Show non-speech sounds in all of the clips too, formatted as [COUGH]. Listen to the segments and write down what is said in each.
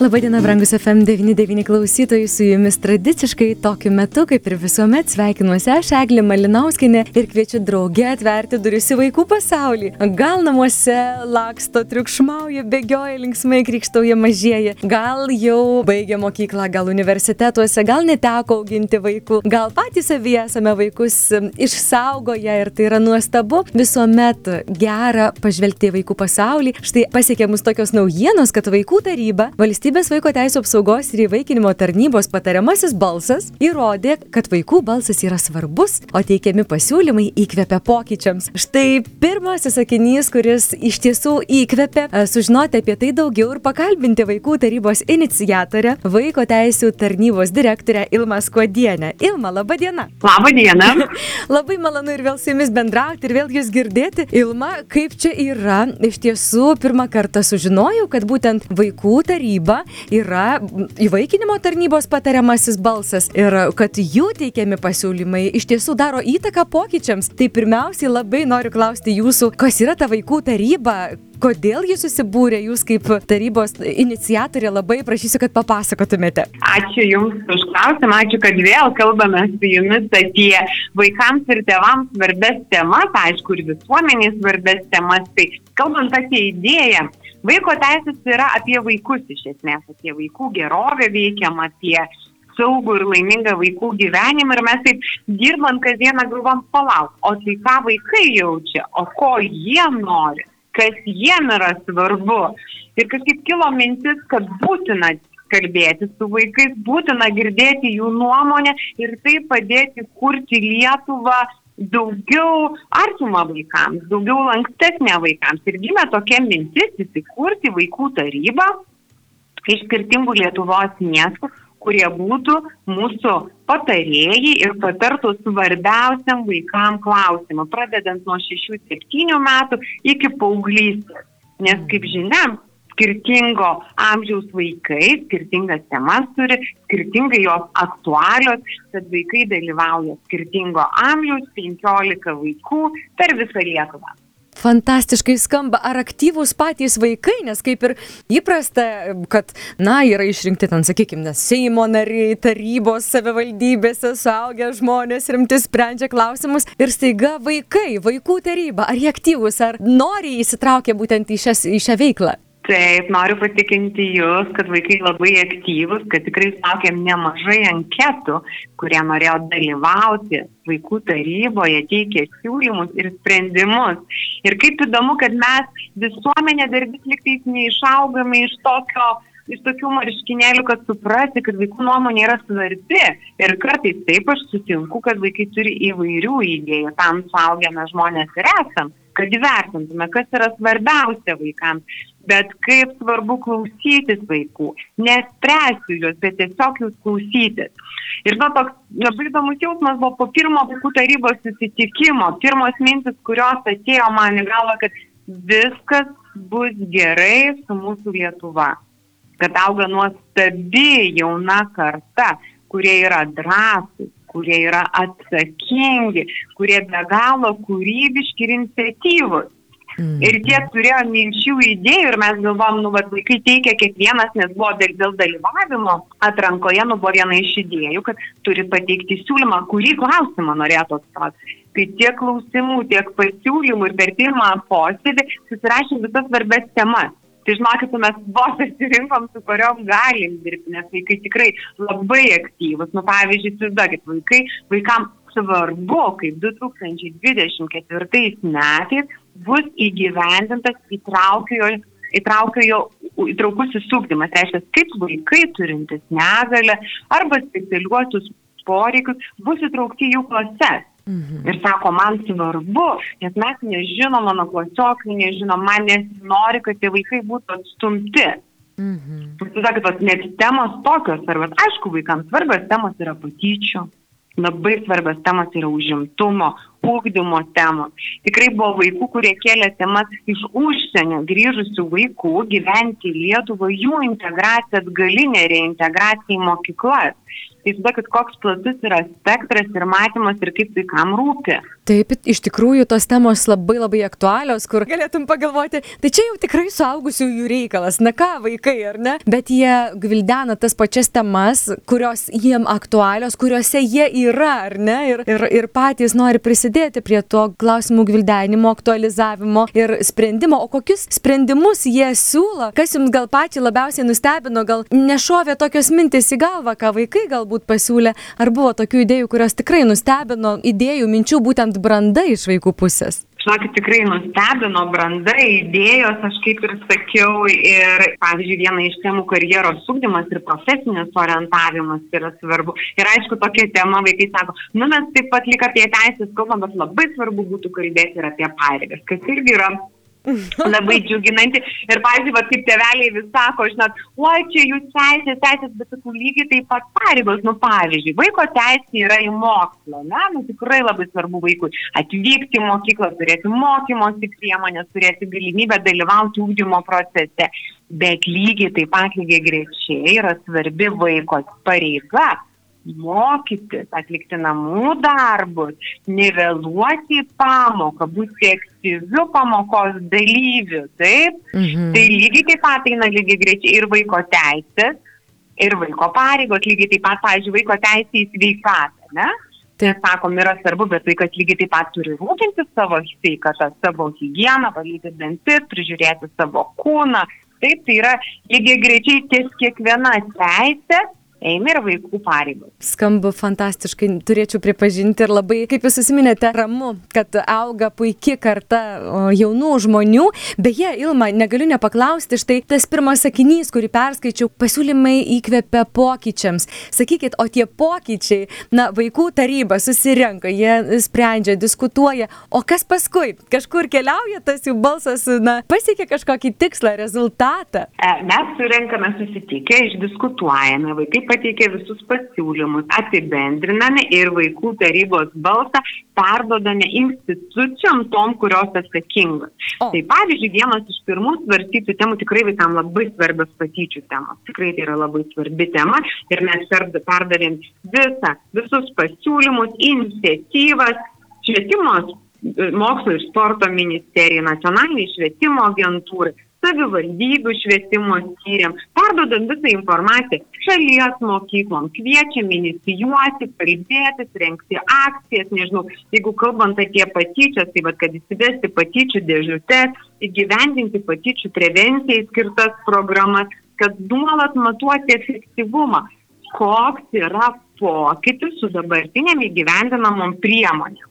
Labadiena, brangus FM99 klausytojai, su jumis tradiciškai tokiu metu, kaip ir visuomet, sveikinuosi aš, Eglė Malinauskinė, ir kviečiu draugę atverti duris į vaikų pasaulį. Gal namuose laksto, triukšmauja, bėgioja, linksmai krikštauja mažieji, gal jau baigė mokyklą, gal universitetuose, gal neteko auginti vaikų, gal patys savyje esame vaikus išsaugoję ir tai yra nuostabu. Visuomet gera pažvelgti į vaikų pasaulį. Štai pasiekė mus tokios naujienos, kad vaikų taryba valstybė Valstybės vaiko teisų apsaugos ir įvaikinimo tarnybos patariamasis balsas įrodė, kad vaikų balsas yra svarbus, o teikiami pasiūlymai įkvepia pokyčiams. Štai pirmasis sakinys, kuris iš tiesų įkvepia e, sužinoti apie tai daugiau ir pakalbinti vaikų tarybos inicijatorę, vaiko teisų tarnybos direktorę Ilmą Skuodienę. Ilma, laba diena. Labą dieną. [LAUGHS] Labai malonu ir vėl su jumis bendrauti ir vėl jūs girdėti. Ilma, kaip čia yra? Iš tiesų, pirmą kartą sužinojau, kad būtent vaikų taryba yra įvaikinimo tarnybos patariamasis balsas ir kad jų teikiami pasiūlymai iš tiesų daro įtaką pokyčiams. Tai pirmiausiai labai noriu klausti jūsų, kas yra ta vaikų taryba, kodėl ji susibūrė, jūs kaip tarybos iniciatorė labai prašysiu, kad papasakotumėte. Ačiū Jums už klausimą, ačiū, kad vėl kalbame su Jumis apie vaikams ir tėvams svarbės temas, aišku, ir visuomeniai svarbės temas. Tai kalbant apie idėją, Vaiko teisės yra apie vaikus iš esmės, apie vaikų gerovę veikiam, apie saugų ir laimingą vaikų gyvenimą ir mes taip dirbant kasdieną galvom palauk, o tai ką vaikai jaučia, o ko jie nori, kas jiem yra svarbu. Ir kažkaip kilo mintis, kad būtina kalbėti su vaikais, būtina girdėti jų nuomonę ir tai padėti kurti Lietuvą daugiau artimą vaikams, daugiau lankstesnė vaikams. Ir gimė tokia mintis įsikurti vaikų tarybą iš skirtingų Lietuvos miestų, kurie būtų mūsų patarėjai ir patartų svarbiausiam vaikam klausimą, pradedant nuo 6-7 metų iki paauglystės. Nes, kaip žinia, skirtingo amžiaus vaikai, skirtingas temas turi, skirtingai jos aktualios, tad vaikai dalyvauja skirtingo amžiaus, 15 vaikų per visą Lietuvą. Fantastiškai skamba. Ar aktyvūs patys vaikai, nes kaip ir įprasta, kad, na, yra išrinkti ten, sakykime, Seimo nariai, tarybos, savivaldybėse, suaugę žmonės rimti sprendžia klausimus. Ir staiga vaikai, vaikų taryba, ar jie aktyvūs, ar nori įsitraukę būtent į, šias, į šią veiklą? Taip, noriu patikinti Jūs, kad vaikai labai aktyvus, kad tikrai sakėm nemažai anketų, kurie norėjo dalyvauti vaikų taryboje, teikė siūlymus ir sprendimus. Ir kaip įdomu, kad mes visuomenė dar vis liktais neišaugame iš tokio iš tokių marškinėlių, kad suprasti, kad vaikų nuomonė yra svarbi. Ir kartais taip aš sutinku, kad vaikai turi įvairių idėjų, tam suaugėme žmonės ir esam, kad įvertintume, kas yra svarbiausia vaikams bet kaip svarbu klausytis vaikų, nespręsti juos, bet tiesiog jūs klausytis. Ir na, toks labai įdomus jausmas buvo po pirmo vaikų tarybos susitikimo, pirmos mintis, kurios atėjo man į galvą, kad viskas bus gerai su mūsų Lietuva, kad auga nuostabi jauna karta, kurie yra drąsūs, kurie yra atsakingi, kurie be galo kūrybiški ir iniciatyvus. Mm. Ir tie turėjo minčių idėjų ir mes galvom, nu, vad vaikai teikia kiekvienas, nes buvo dėl, dėl dalyvavimo atrankoje, nu, buvo viena iš idėjų, kad turi pateikti siūlymą, kurį klausimą norėtų atstovauti. Tai tiek klausimų, tiek pasiūlymų ir per pirmą posėdį susirašė visas svarbės temas. Tai žinokit, mes vos atsirinkom, su kuriuom galim dirbti, nes vaikai tikrai labai aktyvus. Nu, pavyzdžiui, įsivaizduokit, vaikai, vaikams svarbu, kaip 2024 metais bus įgyvendintas įtraukiojo, įtraukiojo įtraukusis ūkdymas. Tai reiškia, kaip vaikai turintys negalę arba specialiuosius poreikius bus įtraukti jų klases. Mhm. Ir sako, man svarbu, nes mes nežinom, mano klasiokai nežinom, man nesinori, kad tie vaikai būtų atstumti. Mhm. Jūs sakėt, net temos tokios svarbios. Aišku, vaikams svarbios temos yra patyčių, labai svarbios temos yra užimtumo, ūkdymo temos. Tikrai buvo vaikų, kurie kėlė temas iš užsienio grįžusių vaikų gyventi Lietuvoje, jų integracija, atgalinė reintegracija į mokyklas. Tai tada, kad koks platus yra spektras ir matymas ir kaip vaikam rūpi. Taip, iš tikrųjų tos temos labai labai aktualios, kur galėtum pagalvoti, tai čia jau tikrai suaugusiųjų reikalas, na ką vaikai, ar ne? Bet jie gvildena tas pačias temas, kurios jiem aktualios, kuriuose jie yra, ar ne? Ir, ir, ir patys nori prisidėti prie to klausimų gvildenimo, aktualizavimo ir sprendimo. O kokius sprendimus jie siūlo? Kas jums gal pačiai labiausiai nustebino, gal nešovė tokios mintis į galvą, ką vaikai gal galbūt pasiūlė, ar buvo tokių idėjų, kurios tikrai nustebino idėjų, minčių, būtent branda iš vaikų pusės? Žinokit, tikrai nustebino branda, idėjos, aš kaip ir sakiau, ir, pavyzdžiui, viena iš temų karjeros sugdymas ir profesinis orientavimas yra svarbu. Ir aišku, tokia tema vaikai sako, nu mes taip pat lik apie teisės kalbam, bet labai svarbu būtų kalbėti ir apie pareigas, kas irgi yra [LAUGHS] labai džiuginanti. Ir, pavyzdžiui, va, kaip tėveliai vis sako, žinot, oi, čia jūs teisės, teisės, bet sakau, lygiai taip pat pareigos, nu, pavyzdžiui, vaiko teisė yra į mokslą, na, nu, tikrai labai svarbu vaikui atvykti į mokyklą, turėti mokymosi priemonės, turėti galimybę dalyvauti ūkdymo procese. Bet lygiai taip pat lygiai grečiai yra svarbi vaiko pareiga mokytis, atlikti namų darbus, nevėluoti į pamoką, būti aktyviu pamokos dalyviu, taip? Mhm. Tai lygiai taip pat eina lygiai greičiai ir vaiko teisės, ir vaiko pareigos, lygiai taip pat, pavyzdžiui, vaiko teisė į sveikatą, ne? Tai sakom, yra svarbu, bet vaikas lygiai taip pat turi rūpinti savo sveikatą, savo higieną, valyti dantis, prižiūrėti savo kūną. Taip, tai yra lygiai greičiai ties kiekviena teisė eina ir vaikų pareigos. Skamba fantastiškai, turėčiau pripažinti ir labai, kaip jūs susiminėte, ramu, kad auga puikia karta jaunų žmonių. Beje, Ilma, negaliu nepaklausti, štai tas pirmas sakinys, kurį perskaičiau, pasiūlymai įkvepia pokyčiams. Sakykit, o tie pokyčiai, na, vaikų taryba susirenka, jie sprendžia, diskutuoja, o kas paskui? Kažkur keliauja tas jų balsas, na, pasiekia kažkokį tikslą, rezultatą. E, mes surenkame susitikę, išdiskutuojame, vaikai pateikė visus pasiūlymus, apibendriname ir vaikų tarybos balsą perdodame institucijom tom, kurios atsakingos. O. Tai pavyzdžiui, vienas iš pirmų svarstytų temų tikrai vaikams labai svarbios patyčių temos. Tikrai tai yra labai svarbi tema ir mes perdavėm visą, visus pasiūlymus, iniciatyvas, švietimos mokslo ir sporto ministerijai, nacionaliniai švietimo agentūrai savivaldybių švietimo skyriam, perdodam visą informaciją šalies mokyklom, kviečiam inicijuoti, kalbėtis, renkti akcijas, nežinau, jeigu kalbant apie patyčias, tai vad, kad įsivesti patyčių dėžutės, įgyvendinti patyčių prevencijai skirtas programas, kad nuolat matuoti efektyvumą, koks yra pokytis su dabartinėm įgyvendinamom priemonėm.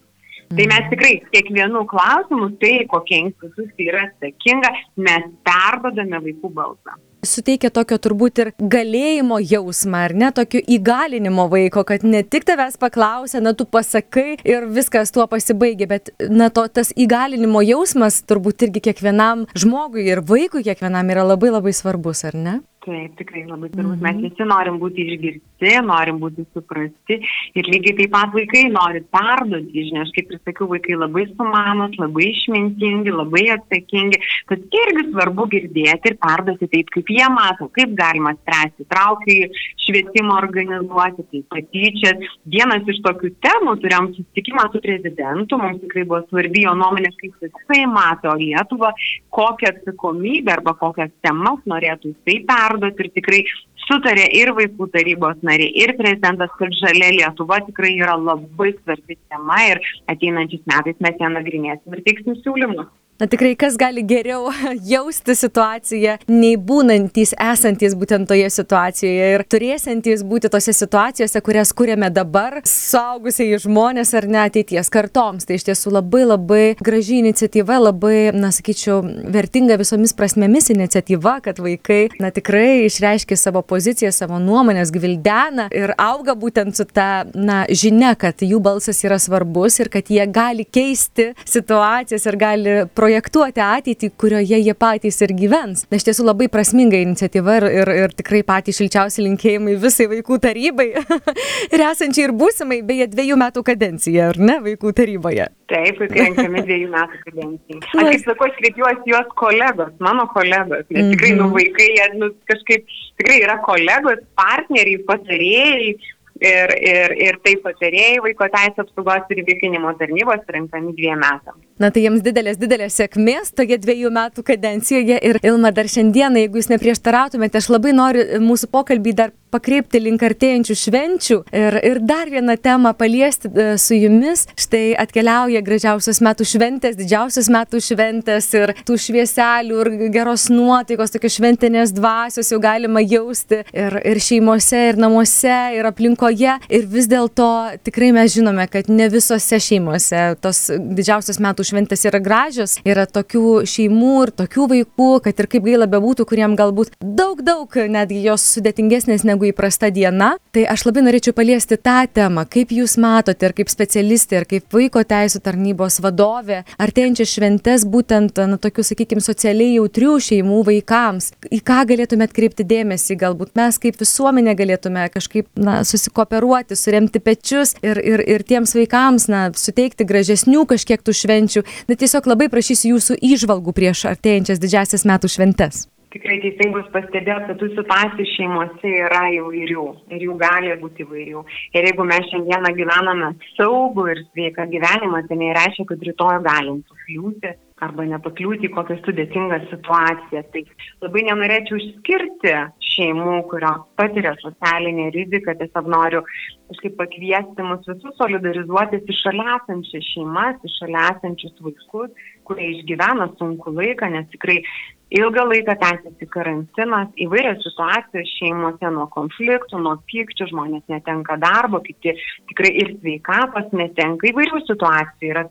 Tai mes tikrai kiekvienų klausimų, tai kokia institucija yra atsakinga, mes perdodame vaikų balsą suteikia tokio turbūt ir galėjimo jausmą, ar ne, tokio įgalinimo vaiko, kad ne tik tavęs paklausia, na tu pasakai ir viskas tuo pasibaigia, bet na to tas įgalinimo jausmas turbūt irgi kiekvienam žmogui ir vaikui kiekvienam yra labai labai svarbus, ar ne? Taip, tikrai labai turbūt. Mhm. Mes visi norim būti išgirsti, norim būti suprasti ir lygiai taip pat vaikai nori perduoti žinią. Aš kaip ir sakiau, vaikai labai sumanus, labai išmintingi, labai atsakingi. Tad irgi svarbu girdėti ir perduoti taip, kaip jie mato, kaip galima spręsti, traukiai švietimą organizuoti, tai patyčias. Vienas iš tokių temų turėjom susitikimą su prezidentu, mums tikrai buvo svarbi jo nuomonė, kaip jisai mato Lietuvą, kokią atsakomybę arba kokias temas norėtų jisai perduoti perduoti ir tikrai sutarė ir vaikų tarybos nariai, ir prezidentas, kad žalia Lietuva tikrai yra labai svarbi tema ir ateinančiais metais mes ją nagrinėsim ir teiksim siūlymus. Na tikrai, kas gali geriau [LAUGHS] jausti situaciją, nei būnantys, esantys būtent toje situacijoje ir turėsantys būti tose situacijose, kurias kūrėme dabar, saugusiai žmonės ar ne ateities kartoms. Tai iš tiesų labai labai graži iniciatyva, labai, na sakyčiau, vertinga visomis prasmėmis iniciatyva, kad vaikai, na tikrai išreiškia savo poziciją, savo nuomonės, gvildena ir auga būtent su ta, na, žinia, kad jų balsas yra svarbus ir kad jie gali keisti situacijas ir gali projektuoti projektuoti ateitį, kurioje jie patys ir gyvens. Na, iš tiesų labai prasminga iniciatyva ir, ir, ir tikrai patys šilčiausi linkėjimai visai vaikų tarybai [LAUGHS] ir esančiai ir būsimai, beje, dviejų metų kadencija, ar ne, vaikų taryboje. Taip, renkami dviejų metų kadencijai. [LAUGHS] Aš kaip sakau, aš kreipiuosi juos kolegos, mano kolegos, nes tikrai, nu, mhm. vaikai, jie, nu, kažkaip tikrai yra kolegos, partneriai, patarėjai, ir, ir, ir taip patarėjai vaiko teisės apsaugos ir įveikinimo tarnybos renkami dviem metams. Na tai jiems didelės, didelės sėkmės toje dviejų metų kadencijoje ir Ilma dar šiandieną, jeigu jūs neprieštarautumėte, aš labai noriu mūsų pokalbį dar pakreipti link artėjančių švenčių ir, ir dar vieną temą paliesti e, su jumis. Štai atkeliauja gražiausios metų šventės, didžiausios metų šventės ir tų švieselių ir geros nuotaikos, tokios šventinės dvasios jau galima jausti ir, ir šeimose, ir namuose, ir aplinkoje ir vis dėlto tikrai mes žinome, kad ne visose šeimose tos didžiausios metų šventės yra gražios, yra tokių šeimų ir tokių vaikų, kad ir kaip gaila bebūtų, kuriem galbūt daug, daug netgi jos sudėtingesnės negu įprasta diena. Tai aš labai norėčiau paliesti tą temą, kaip jūs matote ir kaip specialistė, ir kaip vaiko teisų tarnybos vadovė, artėjančias šventes būtent, na, tokių, sakykime, socialiai jautrių šeimų vaikams. Į ką galėtumėt kreipti dėmesį, galbūt mes kaip visuomenė galėtume kažkaip, na, susikontroliuoti kooperuoti, suremti pečius ir, ir, ir tiems vaikams, na, suteikti gražesnių kažkiek tų švenčių. Na, tiesiog labai prašysiu jūsų įžvalgų prieš artėjančias didžiasias metų šventes. Tikrai teisingus pastebėjot, kad tų situacijų šeimose yra įvairių ir jų gali būti įvairių. Ir jeigu mes šiandieną gyvename saugų ir sveiką gyvenimą, tai nereiškia, kad rytoj galim sukliūti arba nepakliūti į kokią sudėtingą situaciją. Tai labai nenorėčiau išskirti šeimų, kurios patiria socialinę riziką, tiesiog noriu kažkaip pakviesti mus visus solidarizuotis iš šalia esančias šeimas, iš šalia esančius vaikus, kurie išgyvena sunku laiką, nes tikrai ilgą laiką tęsiasi karantinas, įvairios situacijos šeimose nuo konfliktų, nuo pykčių, žmonės netenka darbo, kiti tikrai ir sveikatos netenka, įvairių situacijų yra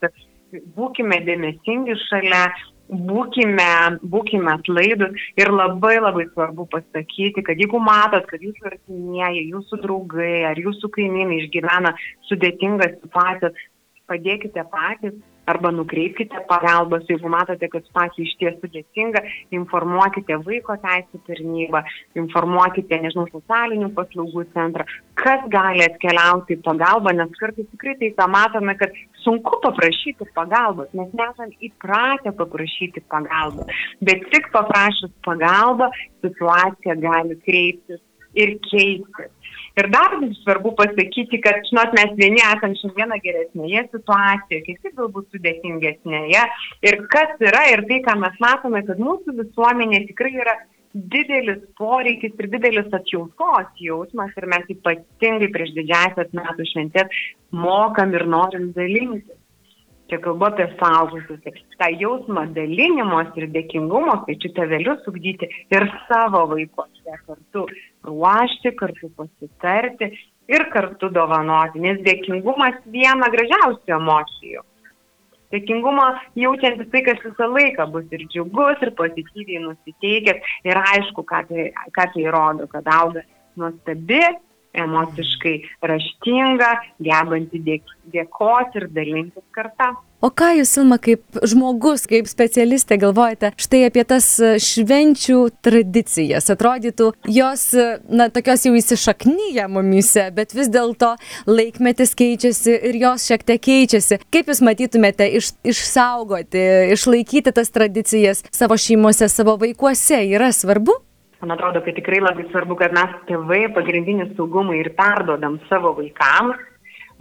būkime dėmesingi šalia, būkime, būkime atlaidus ir labai labai svarbu pasakyti, kad jeigu matot, kad jūsų artimieji, jūsų draugai ar jūsų kaimynai išgyvena sudėtingas situacijas, padėkite patys arba nukreipkite pagalbos, jeigu matote, kad situacija iš ties sudėtinga, informuokite vaiko teisų tarnybą, informuokite, nežinau, socialinių paslaugų centrą, kas gali atkeliauti į pagalbą, nes kartais tikrai tai ką matome, kad sunku paprašyti pagalbos, mes nesame įpratę paprašyti pagalbos, bet tik paprašus pagalbą situacija gali kreiptis ir keistis. Ir dar svarbu pasakyti, kad, žinot, mes vieni esam šiandieną geresnėje situacijoje, kiti galbūt sudėtingesnėje. Ir kas yra, ir tai, ką mes matome, kad mūsų visuomenė tikrai yra didelis poreikis ir didelis atjautos jausmas ir mes ypatingai prieš didžiasias metų šventės mokam ir norim dalintis čia kalbu apie suaugusius, tai tą jausmą dalinimos ir dėkingumo, kviečiu tevelius ugdyti ir savo vaikuose kartu ruošti, kartu pasitarti ir kartu dovanoti, nes dėkingumas viena gražiausių emocijų. Dėkingumą jaučiantis tai, kas visą laiką bus ir džiugus, ir pozityviai nusiteikęs, ir aišku, ką tai, ką tai rodo, kad auga nuostabi emociškai raštinga, gebanti dėkoti ir dalintis kartą. O ką jūs, Ilma, kaip žmogus, kaip specialistė galvojate štai apie tas švenčių tradicijas? Atrodytų, jos, na, tokios jau įsišaknyja mumise, bet vis dėlto laikmetis keičiasi ir jos šiek tiek keičiasi. Kaip jūs matytumėte iš, išsaugoti, išlaikyti tas tradicijas savo šeimose, savo vaikuose yra svarbu? Man atrodo, kad tikrai labai svarbu, kad mes tėvai pagrindinį saugumą ir perdodam savo vaikams,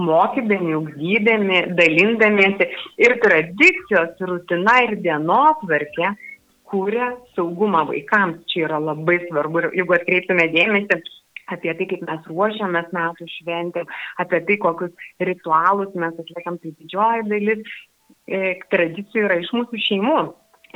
mokydami, ugdydami, dalindamiesi. Ir tradicijos, rutina ir dienotvarkė kūrė saugumą vaikams. Čia yra labai svarbu. Ir jeigu atkreiptume dėmesį apie tai, kaip mes ruošiamės metų šventėm, apie tai, kokius ritualus mes atliekam, tai didžioji dalis e, tradicijų yra iš mūsų šeimų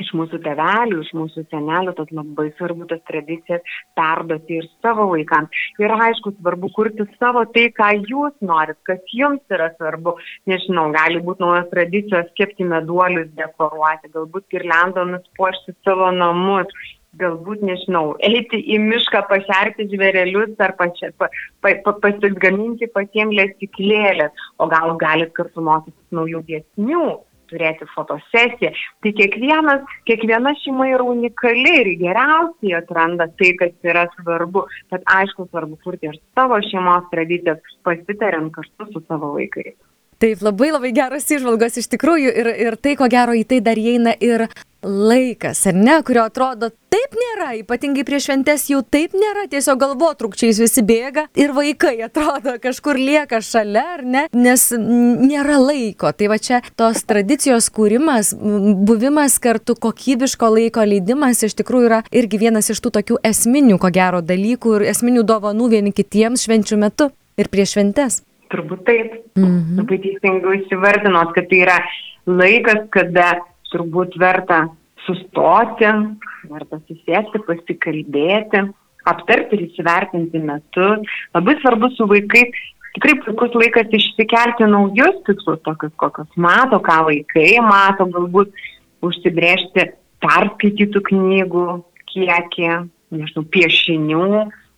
iš mūsų tevelių, iš mūsų senelių, tad labai svarbu tas tradicijas perduoti ir savo vaikams. Ir aišku, svarbu kurti savo tai, ką jūs norit, kas jums yra svarbu. Nežinau, gali būti naujos tradicijos kepti meduolius, dekoruoti, galbūt girliandomis puošti savo namus. Galbūt, nežinau, eiti į mišką, pašerti žvėrelius ar pačia, pa, pa, pa, pasigaminti patiems lėstiklėlės, o gal galit kartu mokytis naujų dėsnių turėti fotosesiją. Tai kiekvienas, kiekviena šeima yra unikali ir geriausiai atranda tai, kas yra svarbu. Bet aišku, svarbu kurti ir savo šeimos tradicijas, pasitariant kartu su savo vaikais. Taip, labai labai geros išvalgos iš tikrųjų ir, ir tai, ko gero, į tai dar įeina ir laikas, ar ne, kurio atrodo taip nėra, ypatingai prieš šventes jau taip nėra, tiesiog galvotrukčiais visi bėga ir vaikai atrodo [LAUGHS] kažkur lieka šalia, ar ne, nes nėra laiko. Tai va čia tos tradicijos kūrimas, buvimas kartu, kokybiško laiko leidimas iš tikrųjų yra irgi vienas iš tų tokių esminių, ko gero, dalykų ir esminių dovanų vieni kitiems švenčių metu ir prieš šventes. Turbūt taip. Mhm. Labai teisingai įsivardinot, kad tai yra laikas, kada turbūt verta sustoti, verta susėsti, pasikalbėti, aptarti ir įsivertinti metus. Labai svarbu su vaikais, tikrai puikus laikas išsikelti naujus tikslus, tokius kokius mato, ką vaikai mato, galbūt užsibriežti perskaitytų knygų kiekį, nežinau, piešinių.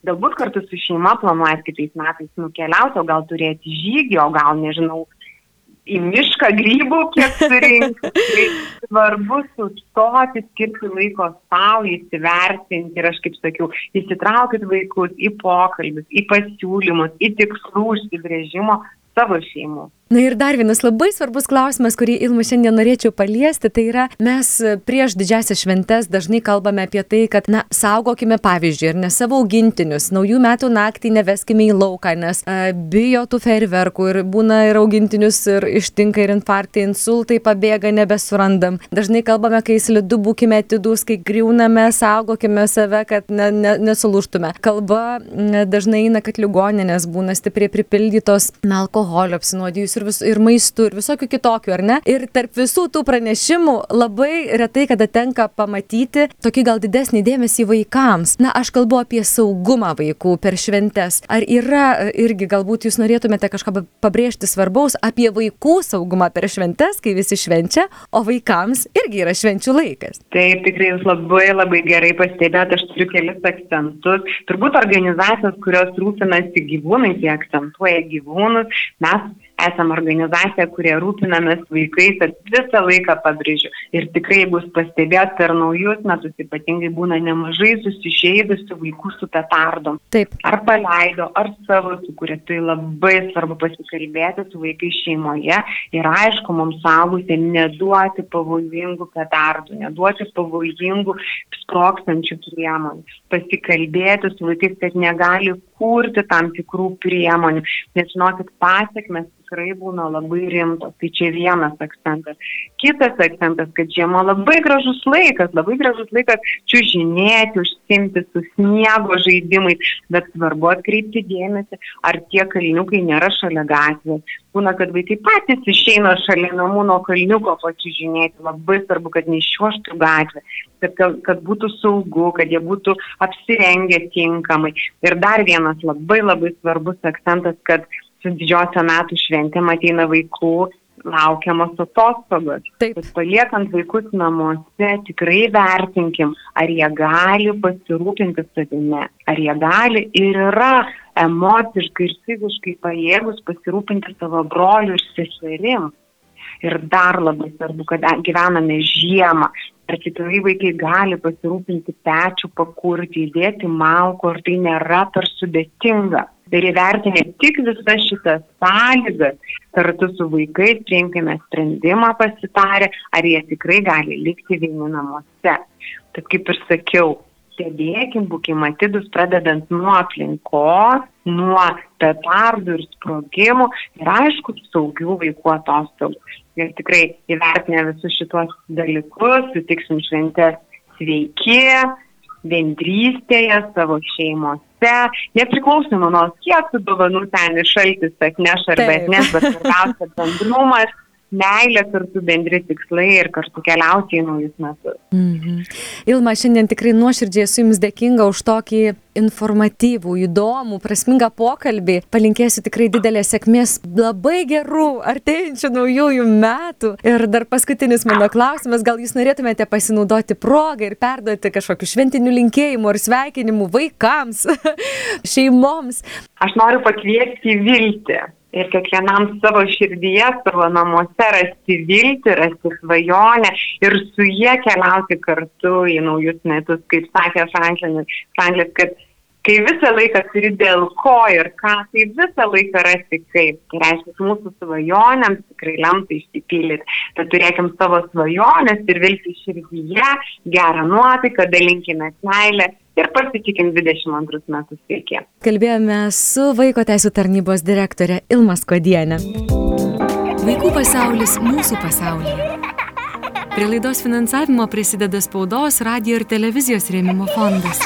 Galbūt kartu su šeima planuojat kitais metais nukeliauti, o gal turėti žygį, o gal, nežinau, į mišką grybų, kiek surinkti. [LAUGHS] Tai svarbu sustoti, skirti laiko savo, įsivertinti ir aš kaip sakiau, įsitraukit vaikus į pokalbius, į pasiūlymus, į tikslų užsibrėžimo savo šeimų. Na ir dar vienas labai svarbus klausimas, kurį Ilmu šiandien norėčiau paliesti, tai yra mes prieš didžiasias šventes dažnai kalbame apie tai, kad, na, saugokime pavyzdžiui ir ne savo augintinius, naujų metų naktį neveskime į lauką, nes a, bijo tų ferverkų ir būna ir augintinius ir ištinka ir infarktai, insultai pabėga, nebesurandam. Dažnai kalbame, kai slidu būkime atidus, kai griūname, saugokime save, kad ne, ne, nesulūštume. Kalba dažnai eina, kad ligoninės būna stipriai pripildytos na, alkoholio apsinuodijus ir, vis, ir maistu, ir visokių kitokių, ar ne? Ir tarp visų tų pranešimų labai retai kada tenka pamatyti tokį gal didesnį dėmesį vaikams. Na, aš kalbu apie saugumą vaikų per šventes. Ar yra irgi galbūt jūs norėtumėte kažką pabrėžti svarbaus apie vaikų saugumą per šventes, kai visi švenčia, o vaikams irgi yra švenčių laikas? Taip, tikrai jūs labai labai gerai pastebėjote, aš turiu kelis akcentus. Turbūt organizacijos, kurios rūpinasi gyvūnais, jie akcentuoja gyvūnus, mes esam organizacija, kurie rūpinamės vaikais, kad visą laiką pabrėžiu. Ir tikrai bus pastebėt per naujus metus, ypatingai būna nemažai susižeidusių vaikų su petardom. Taip. Ar paleido, ar savo sukūrė. Tai labai svarbu pasikalbėti su vaikais šeimoje. Ir aišku, mums saugusiem neduoti pavojingų petardų, neduoti pavojingų sprokstančių priemonių. Pasikalbėti su vaikais, kad negali kurti tam tikrų priemonių. Nes žinokit, pasiekmes tikrai būna labai rimtos. Tai čia vienas akcentas. Kitas akcentas, kad žiema labai gražus laikas, labai gražus laikas čiužinėti, užsimti su sniego žaidimais, bet svarbu atkreipti dėmesį, ar tie kalniukai nėra šalia gatvės. Būna, kad vaikai patys išeina šalia namų nuo kalniuko pačiužinėti. Labai svarbu, kad neišuoštų gatvę, kad, kad būtų saugu, kad jie būtų apsirengę tinkamai. Ir dar vienas labai labai svarbus akcentas, kad su didžiosio metų šventėm ateina vaikų laukiamos atostogos. Taip. Bet paliekant vaikus namuose, tikrai vertinkim, ar jie gali pasirūpinti savimi, ar jie gali ir yra emociškai ir fiziškai pajėgus pasirūpinti savo broliu ir seserim. Ir dar labai svarbu, kad gyvename žiemą. Ar tikrai vaikai gali pasirūpinti pečių, pakurti, įdėti malko, ar tai nėra per sudėtinga ir įvertinę tik visas šitas sąlygas, kartu su vaikais priimkime sprendimą pasitarę, ar jie tikrai gali likti vieni namuose. Tad kaip ir sakiau, stebėkim, būkim atidus, pradedant nuo aplinkos, nuo petardų ir sprogimų ir aišku, saugių vaikų atostogų. Ir tikrai įvertinę visus šituos dalykus, sutiksim šventės sveiki, bendrystėje, savo šeimose, nepriklausomai nuo kiek tų dovanų ten iš šaltis atneš ar bet nes, bet svarbiausia bendrumas meilė kartu bendri tikslai ir kartu keliauti į naujus metus. Mhm. Ilma, šiandien tikrai nuoširdžiai esu Jums dėkinga už tokį informatyvų, įdomų, prasmingą pokalbį. Palinkėsiu tikrai didelės sėkmės, labai gerų artėjančių naujųjų metų. Ir dar paskutinis mano klausimas, gal Jūs norėtumėte pasinaudoti progą ir perduoti kažkokiu šventiniu linkėjimu ar sveikinimu vaikams, [LAUGHS] šeimoms? Aš noriu pakviesti viltį ir kiekvienam savo širdyje, savo namuose rasti viltį, rasti svajonę ir su jie keliauti kartu į naujus metus, kaip sakė Franklinas, Franklis, kad kai visą laiką turi dėl ko ir ką, tai visą laiką rasti kaip. Tai reiškia, mūsų svajonėms tikrai lemta išsipildyti. Tad turėkim savo svajonės ir vilti širdyje, gerą nuotaiką, dalinkime meilę ir pasitikim 22 metus sveiki. Kalbėjome su Vaiko teisų tarnybos direktorė Ilmas Kodienė. Vaikų pasaulis mūsų pasaulyje. Prie laidos finansavimo prisideda spaudos, radio ir televizijos rėmimo fondas.